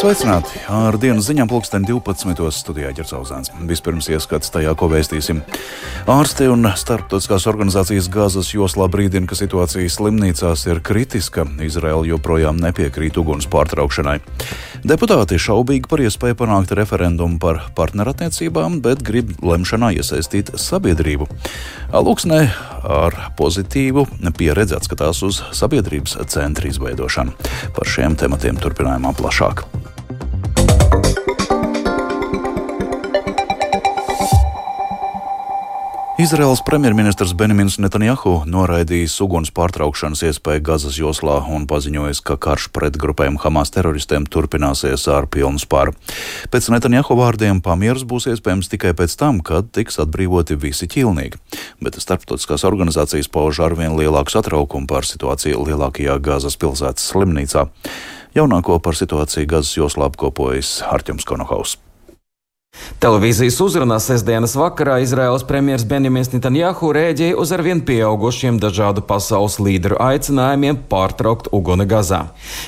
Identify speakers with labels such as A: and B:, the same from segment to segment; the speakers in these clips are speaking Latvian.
A: Sveicināti! Ar dienas ziņām pulksten 12. studijā ģercauzāns. Vispirms ieskats tajā, ko vēstīsim. Ārsti un starptautiskās organizācijas gazas joslā brīdina, ka situācija slimnīcās ir kritiska. Izraela joprojām nepiekrīt uguns pārtraukšanai. Deputāti šaubīgi par iespēju panākt referendumu par partnerattiecībām, bet grib lemšanā iesaistīt sabiedrību. Lūksnē ar pozitīvu pieredzi atskatās uz sabiedrības centra izveidošanu. Par šiem tematiem turpinājumā plašāk. Izraels premjerministrs Benjamins Netanjahu noraidījis uguns pārtraukšanas iespēju Gazas joslā un paziņojis, ka karš pret grupējiem Hamas teroristiem turpināsies ar pilnu spāru. Pēc Netanjahu vārdiem pamieris būs iespējams tikai pēc tam, kad tiks atbrīvoti visi ķīlnieki, bet starptautiskās organizācijas pauž arvien lielāku satraukumu par situāciju lielākajā Gazas pilsētas slimnīcā. Jaunāko par situāciju Gazas joslā apkopojas Arķems Konohaus.
B: Televīzijas uzrunā sestdienas vakarā Izraels premjerministrs Benjamins Netanjahu rēģēja uz arvien pieaugušiem dažādu pasaules līderu aicinājumiem pārtraukt uguni Gazā.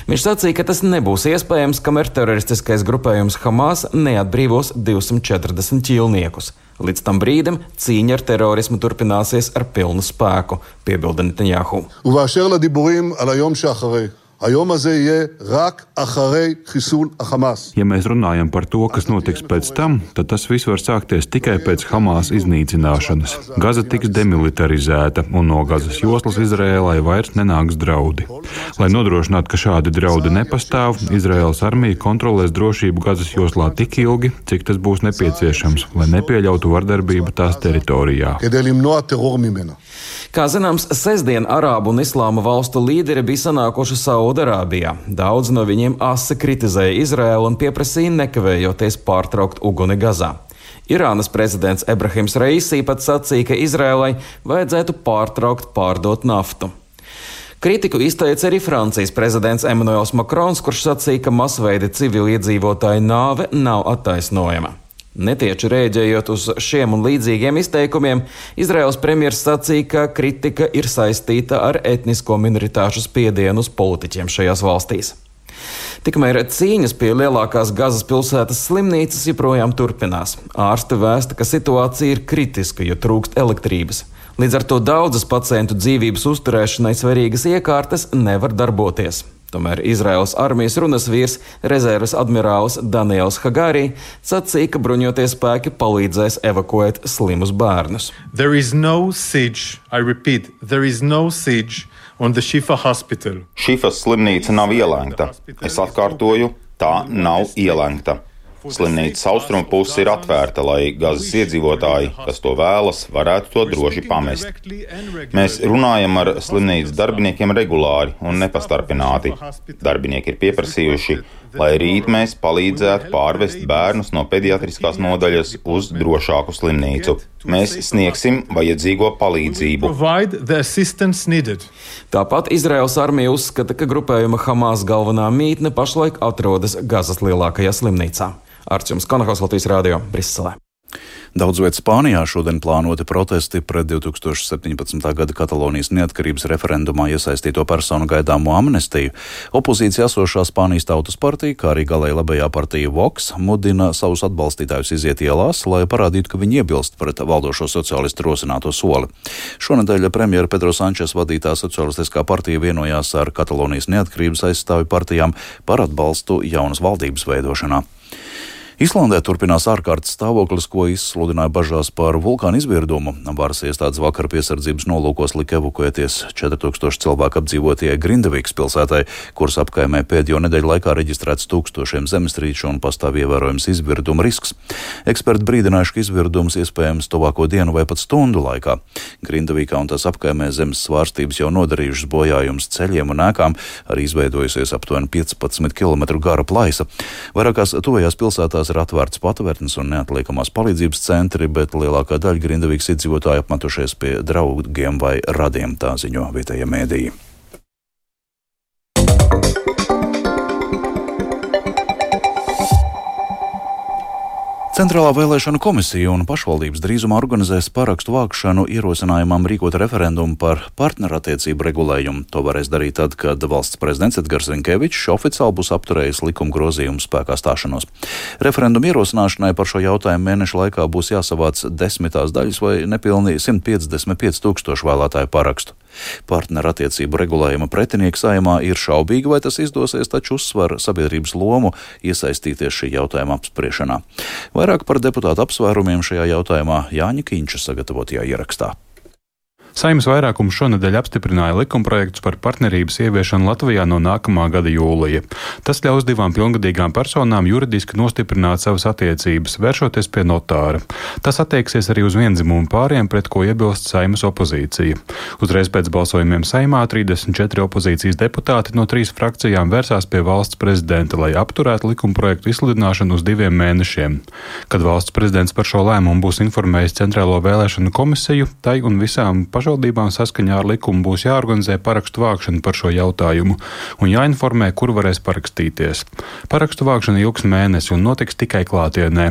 B: Viņš sacīja, ka tas nebūs iespējams, kamēr teroristiskais grupējums Hamas neatbrīvos 240 ķīlniekus. Līdz tam brīdim cīņa ar terorismu turpināsies ar pilnu spēku, piebilda Netanjahu.
C: היום הזה יהיה רק אחרי חיסול החמאס.
D: Ja mēs runājam par to, kas notiks pēc tam, tad tas viss var sākties tikai pēc Hamas iznīcināšanas. Gaza tiks demilitarizēta, un no Gazas joslas Izrēlai vairs nenāks draudi. Lai nodrošinātu, ka šādi draudi nepastāv, Izraēlas armija kontrolēs drošību Gazas joslā tik ilgi, cik tas būs nepieciešams, lai nepieļautu vardarbību tās teritorijā.
B: Kā zināms, sestdien Arābu un Islāma valstu līderi bija sanākuši Saudarābijā. Daudz no viņiem asi kritizēja Izraēlu un pieprasīja nekavējoties pārtraukt uguni Gazā. Irānas prezidents Ebrahims Reisī pat sacīja, ka Izrēlai vajadzētu pārtraukt pārdot naftu. Kritiku izteica arī Francijas prezidents Emmanuels Macrons, kurš sacīja, ka masveida civiliedzīvotāju nāve nav attaisnojama. Netieši rēģējot uz šiem un līdzīgiem izteikumiem, Izraels premjerministrs sacīja, ka kritika ir saistīta ar etnisko minoritāšu spiedienu uz politiķiem šajās valstīs. Tikmēr cīņas pie lielākās Gazas pilsētas slimnīcas joprojām turpinās. Ārste vēsta, ka situācija ir kritiska, jo trūkst elektrības. Līdz ar to daudzas pacientu dzīvības uzturēšanai svarīgas iekārtas nevar darboties. Tomēr Izraels armijas runas vīrs, rezerves admirālis Daniels Hagārī sacīja, ka bruņotie spēki palīdzēs evakuēt slimus bērnus.
E: No siege, repeat, no
F: Šifas slimnīca nav ielēgta. Es atkārtoju, tā nav ielēgta. Slimnīcas austrumu puse ir atvērta, lai Gazas iedzīvotāji, kas to vēlas, varētu to droši pamest. Mēs runājam ar slimnīcas darbiniekiem regulāri un nepastarpināti. Darbinieki ir pieprasījuši, lai rīt mēs palīdzētu pārvest bērnus no pediatriskās nodaļas uz drošāku slimnīcu. Mēs sniegsim vajadzīgo palīdzību.
B: Tāpat Izraels armija uzskata, ka grupējuma Hamas galvenā mītne pašlaik atrodas Gazas lielākajā slimnīcā. Arčuns Konahos Latvijas Rādio Briselē.
A: Daudz vietā Spānijā šodien plānoti protesti pret 2017. gada Katalonijas neatkarības referendumā iesaistīto personu gaidāmo amnestiju. Opozīcija esošā Spānijas Tautas partija, kā arī galēji labējā partija Vox, mudina savus atbalstītājus iziet ielās, lai parādītu, ka viņi iebilst pret valdošo sociālistu rosināto soli. Šonadēļ premjera Pedro Sančes vadītā socialistiskā partija vienojās ar Katalonijas neatkarības aizstāvju partijām par atbalstu jaunas valdības veidošanā. Islandē turpinās ārkārtas stāvoklis, ko izsludināja bažās par vulkānu izvirdumu. Varas iestādes vakar piesardzības nolūkos lika evakuēties 4000 cilvēku apdzīvotajai Grindavīgas pilsētai, kuras apkaimē pēdējo nedēļu laikā reģistrēts tūkstošiem zemestrīču un pastāv ievērojams izvirduma risks. Eksperti brīdinājuši, ka izvirdums iespējams tuvāko dienu vai pat stundu laikā. Grindavīgā un tās apkaimē zemes svārstības jau nodarījušas bojājumus ceļiem un ēkām, arī izveidojusies aptuveni 15 km gara plaisa. Vairākās tuvajās pilsētās Pilsētās ir atvērts patvērtnes un neatliekamās palīdzības centri, bet lielākā daļa grindavīgas iedzīvotāji apmetušies pie draugiem vai radiem, tā ziņo vietējie mēdīji. Centrālā vēlēšana komisija un pašvaldības drīzumā organizēs parakstu vākšanu ierosinājumam rīkot referendumu par partnerattiecību regulējumu. To varēs darīt tad, kad valsts prezidents Edgars Rinkevičs oficiāli būs apturējis likuma grozījumu spēkā stāšanos. Referendumu ierosināšanai par šo jautājumu mēneša laikā būs jāsavāc desmitās daļas vai nepilnīgi 155 tūkstošu vēlētāju parakstu. Partnerattiecību regulējuma pretinieki saimā ir šaubīgi, vai tas izdosies, taču uzsver sabiedrības lomu iesaistīties šī jautājuma apspriešanā. Vairāk par deputātu apsvērumiem šajā jautājumā Jāņa Kīņša sagatavotajā ierakstā.
D: Saimnes vairākums šonadēļ apstiprināja likumprojektus par partnerības ieviešanu Latvijā no nākamā gada jūlija. Tas ļaus divām pilngadīgām personām juridiski nostiprināt savas attiecības, vēršoties pie notāra. Tas attieksies arī uz vienzimumu pāriem, pret ko iebilst Saimas opozīcija. Uzreiz pēc balsojumiem Saimā 34 opozīcijas deputāti no trīs frakcijām vērsās pie valsts prezidenta, lai apturētu likumprojektu izsludināšanu uz diviem mēnešiem. Kad valsts prezidents par šo lēmumu būs informējis Centrālo vēlēšanu komisiju, tai un visām pašvaldībām pašvaldībām saskaņā ar likumu būs jāorganizē parakstu vākšana par šo jautājumu un jāinformē, kur varēs parakstīties. Parakstu vākšana ilgs mēnesi un notiks tikai klātienē.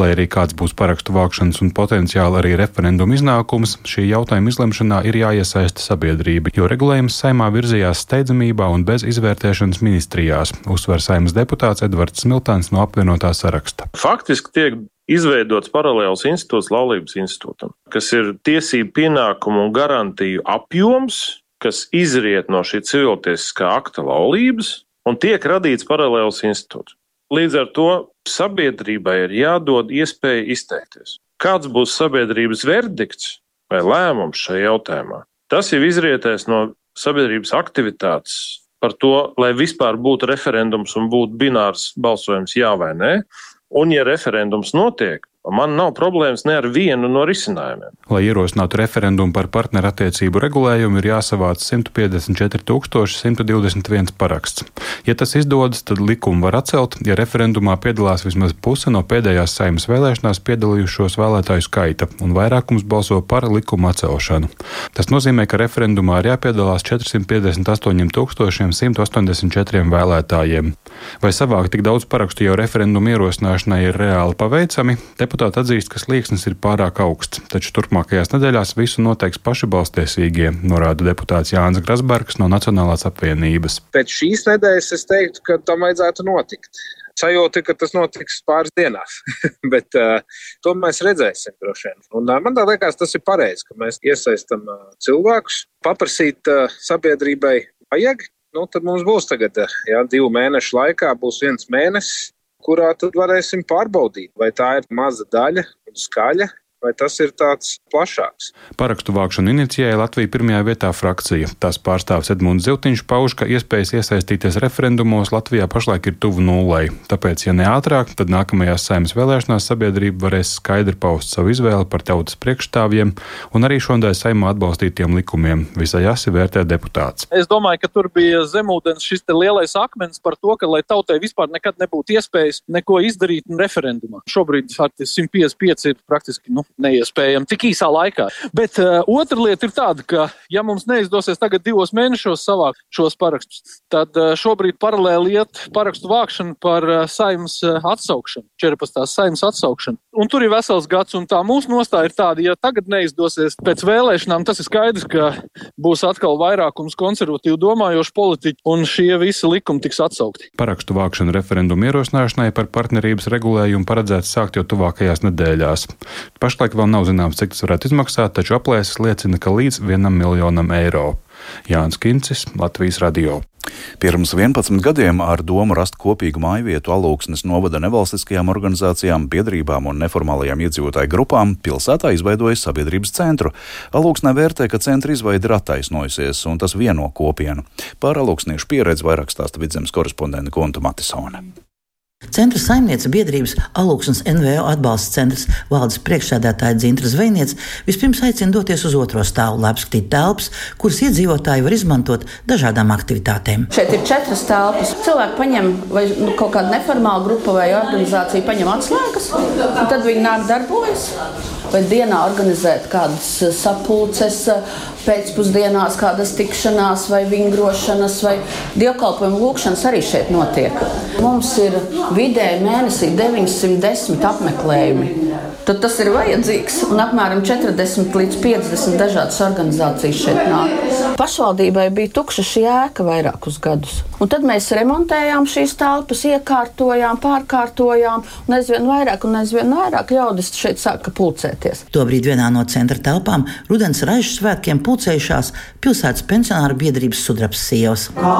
D: Lai arī kāds būs parakstu vākšanas un potenciāli arī referendumu iznākums, šī jautājuma izlemšanā ir jāiesaista sabiedrība, jo regulējums saimā virzījās steidzamībā un bez izvērtēšanas ministrijās, uzsver saimas deputāts Edvards Smiltāns no apvienotā saraksta.
G: Faktiski tiek izveidots paralēls institūts laulības institūtam, kas ir tiesību pienākumu un garantiju apjoms, kas izriet no šī civiltiesiskā akta laulības, un tiek radīts paralēls institūts. Līdz ar to sabiedrībai ir jādod iespēja izteikties. Kāds būs sabiedrības verdikts vai lēmums šajā jautājumā? Tas jau izrietēs no sabiedrības aktivitātes par to, lai vispār būtu referendums un būtu binārs balsojums jā vai nē. Un, ja referendums notiek, Man nav problēmas ne ar vienu no risinājumiem.
D: Lai ierosinātu referendumu par partnerattiecību regulējumu, ir jāsavāc 154,121 paraksts. Ja tas izdodas, tad likumu var atcelt, ja referendumā piedalās vismaz puse no pēdējās saimnes vēlēšanās piedalījušos vēlētāju skaita, un vairākums balso par likumu atcelšanu. Tas nozīmē, ka referendumā ir jāpiedalās 458,184 vēlētājiem. Vai savākt tik daudz parakstu jau referendumu ierosināšanai ir reāli paveicami? Deputāti atzīst, ka slieksnis ir pārāk augsts, taču turpmākajās nedēļās visu noteiks paši balstiesīgie, norāda deputāts Jānis Grasbergs no Nacionālās apvienības.
H: Pēc šīs nedēļas es teiktu, ka tam vajadzētu notikt. Sajūta, ka tas notiks pāris dienās, bet uh, to mēs redzēsim droši vien. Un, uh, man liekas, tas ir pareizi, ka mēs iesaistam uh, cilvēkus, paprasīt uh, sabiedrībai vajag. Nu, tad mums būs tagad, ja divu mēnešu laikā būs viens mēnesis, kurā tad varēsim pārbaudīt, vai tā ir maza daļa un skaļa, vai tas ir tāds plašāks.
D: Parakstu vākšanu inicijēja Latvija pirmajā vietā frakcija. Tās pārstāvis Edmunds Ziltiņš pauž, ka iespējas iesaistīties referendumos Latvijā pašlaik ir tuvu nulai. Tāpēc, ja ne ātrāk, tad nākamajās saimnes vēlēšanās sabiedrība varēs skaidri paust savu izvēli par tautas priekšstāvjiem un arī šodien saimā atbalstītiem likumiem. Visai asi vērtē deputāts.
I: Es domāju, ka tur bija zemūdens šis lielais akmens par to, ka lai tautai vispār nekad nebūtu iespējas neko izdarīt referendumā. Šobrīd 155 ir praktiski nu, neiespējami tik īsā laikā. Bet uh, otra lieta ir tāda, ka, ja mums neizdosies tagad divos mēnešos savākt šos parakstus, tad uh, šobrīd paralēli iet parakstu vākšana par uh, saimnes uh, atsaukšanu, 14. saimnes atsaukšanu. Un tur ir vesels gads, un tā mūsu nostāja ir tāda, ja tagad neizdosies pēc vēlēšanām, tas ir skaidrs, ka būs atkal vairākums konservatīvi domājošu politiķu, un šie visi likumi tiks atsaukti.
D: Parakstu vākšana referendumu ierosināšanai par partnerības regulējumu paredzēts sākt jau tuvākajās nedēļās. Pašlaik Pašlaik vēl nav zināms, cik tas varētu izmaksāt, taču aplēses liecina, ka līdz vienam miljonam eiro. Jānis Kincis, Latvijas radio.
A: Pirms 11 gadiem ar domu rast kopīgu mājvietu alūksnes novada nevalstiskajām organizācijām, biedrībām un neformālajām iedzīvotāju grupām pilsētā izveidoja sabiedrības centru. Alūksnē vērtē, ka centra izveide ir attaisnojusies un tas vieno kopienu. Par alūksniešu pieredzi vairāk stāsta vidzemes korespondente Konta Matisone.
J: Centra saimniece biedrības Alūksnes NVO atbalsta centrs valdes priekšsēdētāja Dzintra Zvejniec vispirms aicina doties uz otro stāvu, lai apskatītu telpas, kuras iedzīvotāji var izmantot dažādām aktivitātēm.
K: Šeit ir četras telpas. Cilvēki paņem vai nu, kaut kādu neformālu grupu vai organizāciju, paņem atslēgas, un tad viņi nāk darbojas. Vai dienā organizēt kādas sapulces, pēcpusdienās kādas tikšanās vai vingrošanas vai dievkalpojumu lūkšanas arī šeit notiek. Mums ir vidēji mēnesī 910 apmeklējumi. Tad tas ir vajadzīgs un apmēram 40 līdz 50 dažādas organizācijas šeit nāk. Pašvaldībai bija tukša šī ēka vairākus gadus. Un tad mēs remontējām šīs telpas, iekārtojām, pārkārtojām, un aizvien vairāk un aizvien vairāk ļaudis šeit sāka pulcēties.
J: Tobrīd vienā no centra telpām rudens raižu svētkiem pulcējušās pilsētas pensionāru biedrības sudrabs sievas. Kā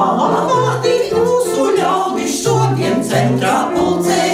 J: mūsu ļaudis šodien centrā pulcējās?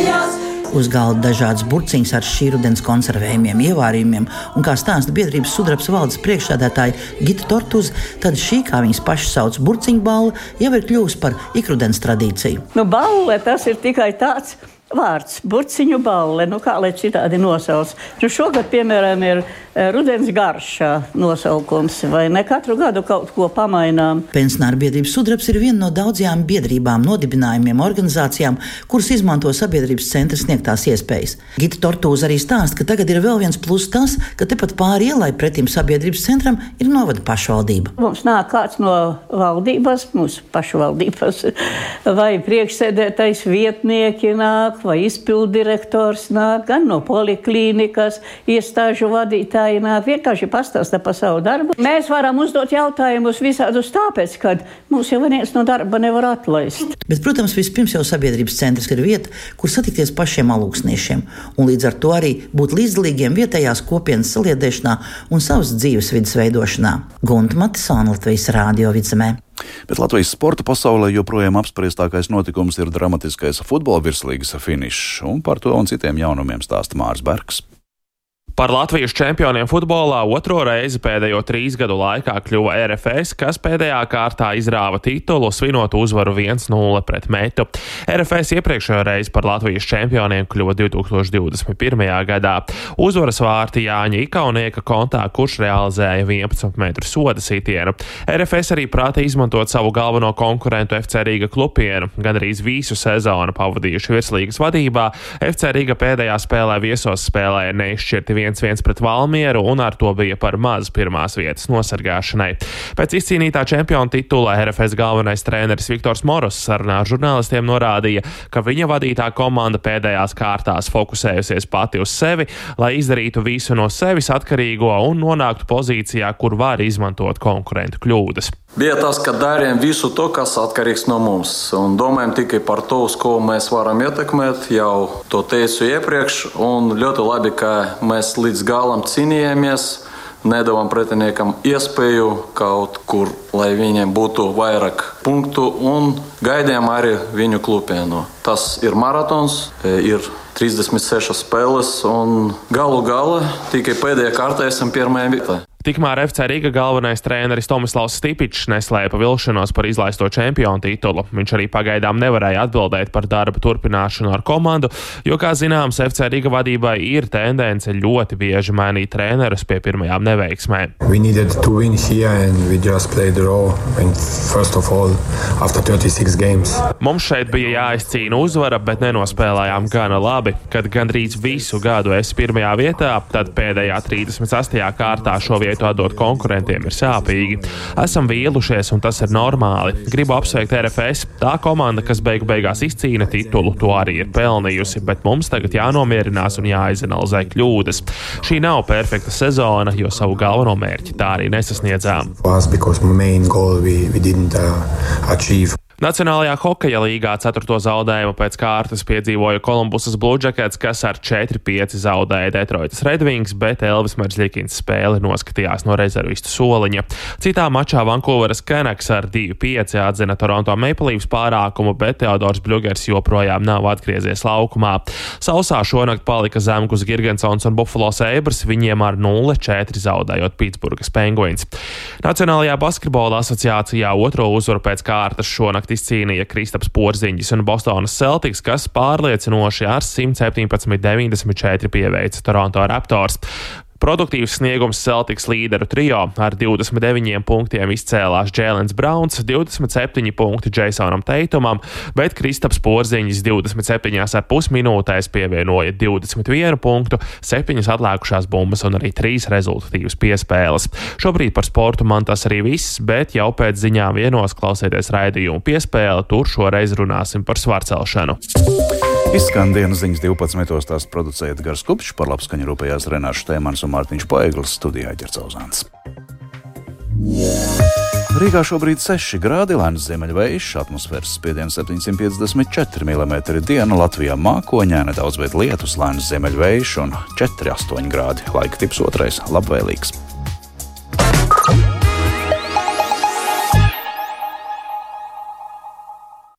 J: Uz galda dažādas burciņas ar šī rudens konservējumiem, ievārījumiem, un kā stāsta biedrības sudrabs valdes priekšsēdētāja Gita Tortuza, tad šī, kā viņas pašas sauc, burciņu balva, jau ir kļuvusi par ikrudens tradīciju.
L: Nu, balva tas ir tikai tāds vārds, burciņu balle, nu kā lai citādi nosauc. Nu, šogad, piemēram, ir eh, rudens garšā nosaukums, vai ne katru gadu kaut ko pamainām.
J: Pensionāra biedrības sudrabs ir viena no daudzajām biedrībām, nodibinājumiem, organizācijām, kuras izmanto sabiedrības centra sniegtās iespējas. Gita Tortūza arī stāsta, ka tagad ir vēl viens plus tas, ka tepat pāri ielai pretim sabiedrības centram ir novada pašvaldība.
L: Mums nāk kāds no valdības, mūsu pašvaldības, vai priekšsēdētais vietnieki nāk, nāk, vai izpildirektors nāk, gan no poliklīnikas, iestāžu vadītāji nāk, vienkārši pastāsta par savu darbu. Mēs varam uzdot jautājumus visādus tāpēc, ka mūs jau viens no darba nevar atlaist.
J: Bet, protams, vispirms jau sabiedrības centrs ir vieta, kur satikties pašiem alūksniešiem, un līdz ar to arī būt līdzdalīgiem vietējās kopienas saliedēšanā un savas dzīves vidas veidošanā. Gunta Matisona Latvijas Rādio vidzemē.
A: Bet Latvijas sporta pasaulē joprojām apspriestākais notikums ir dramatiskais futbola virslīgas finišs, un par to un citiem jaunumiem stāsta Mārs Bergs.
M: Par Latvijas čempioniem futbolā otro reizi pēdējo trīs gadu laikā kļuva RFS, kas pēdējā kārtā izrāva titulu, svinot uzvaru 1-0 pret Metu. RFS iepriekšējo reizi par Latvijas čempioniem kļuva 2021. gadā. Uzvaras vārti Jāņa Ikaunieka kontā, kurš realizēja 11 metru soda sitienu. RFS arī prāta izmantot savu galveno konkurentu FC Rīga klupienu, gan arī visu sezonu pavadījuši virslīgas vadībā. FC Rīga pēdējā spēlē viesos spēlēja neizšķirti 1-1 pret Valmieru un ar to bija par maz pirmās vietas nosargāšanai. Pēc izcīnītā čempiona titula RFS galvenais treneris Viktors Moros sarunā ar žurnālistiem norādīja, ka viņa vadītā komanda pēdējās kārtās fokusējusies pati uz sevi, lai izdarītu visu no sevis atkarīgo un nonāktu pozīcijā, kur var izmantot konkurentu kļūdas.
N: Bija tas, ka darījām visu to, kas atkarīgs no mums, un domājam tikai par to, uz ko mēs varam ietekmēt. Jau to teicu iepriekš, un ļoti labi, ka mēs līdz galam cīnījāmies. Nedavām pretiniekam iespēju kaut kur, lai viņiem būtu vairāk punktu, un gaidījām arī viņu klupienu. Tas ir maratons, ir 36 spēles, un galu galā tikai pēdējā kārtā esam pirmajā vietā.
M: Tikmēr FC Riga galvenais treneris Tomislavs Stipičs neslēpa vilšanos par izlaisto čempionu titulu. Viņš arī pagaidām nevarēja atbildēt par darba turpināšanu ar komandu, jo, kā zināms, FC Riga vadībai ir tendence ļoti bieži mainīt trenerus pie pirmajām neveiksmēm. Mums šeit bija jāizcīna uzvara, bet nenospēlējām gana labi. Kad gandrīz visu gadu esi pirmajā vietā, tad pēdējā 38. kārtā šo vietu vietu atdot konkurentiem ir sāpīgi. Esam vīlušies, un tas ir normāli. Gribu apsveikt RFS. Tā komanda, kas beigu beigās izcīna titulu, to arī ir pelnījusi, bet mums tagad jānomierinās un jāizanalizē kļūdas. Šī nav perfekta sezona, jo savu galveno mērķi tā arī nesasniedzām. Nacionālajā hokeja līgā 4. zaudējumu pēc kārtas piedzīvoja Kolumbusas Bluejackets, kas ar 4-5 zaudēja Detroitas Redwings, bet Elvis Merzlikins spēli noskatījās no rezervistu soliņa. Citā mačā Vankūveras Kenaks ar 2-5 atzina Toronto Maple Leafs pārākumu, bet Teodors Bļugers joprojām nav atgriezies laukumā. Sausā šonakt palika Zemgus Girgensons un Buffalo Sabres, viņiem ar 0-4 zaudējot Pitsburgas Penguins. Nacionālajā basketbola asociācijā otro uzvaru pēc kārtas šonakt punktu izcīnīja Kristaps Porziņģis un Bostonas Celtics, kas pārliecinoši ar 117,94 pieveica Toronto Raptors. Produktīvs sniegums Celtics līderu trio ar 29 punktiem izcēlās Jēlens Browns, 27 punkti Jasonam Teitumam, bet Kristaps Porziņš 27,5 minūtēs pievienoja 21 punktu, 7 atlikušās bumbas un arī 3 rezultatīvas piespēles. Šobrīd par sportu man tas arī viss, bet jau pēc ziņām vienos klausieties raidījumu piespēle, tur šoreiz runāsim par svarcelšanu.
A: Izskan dienas ziņas 12. tās producēja Edgars Kupčs, par labskaņu rūpējās Renāšu Tēmans un Mārtiņš Paeglis studijā Ģercauzāns. Rīgā šobrīd 6 grādi, lēns ziemeļvējš, atmosfēras spiediens 754 mm diena, Latvijā mākoņā nedaudz, bet lietus, lēns ziemeļvējš un 4,8 grādi. Laika tips otrais - labvēlīgs.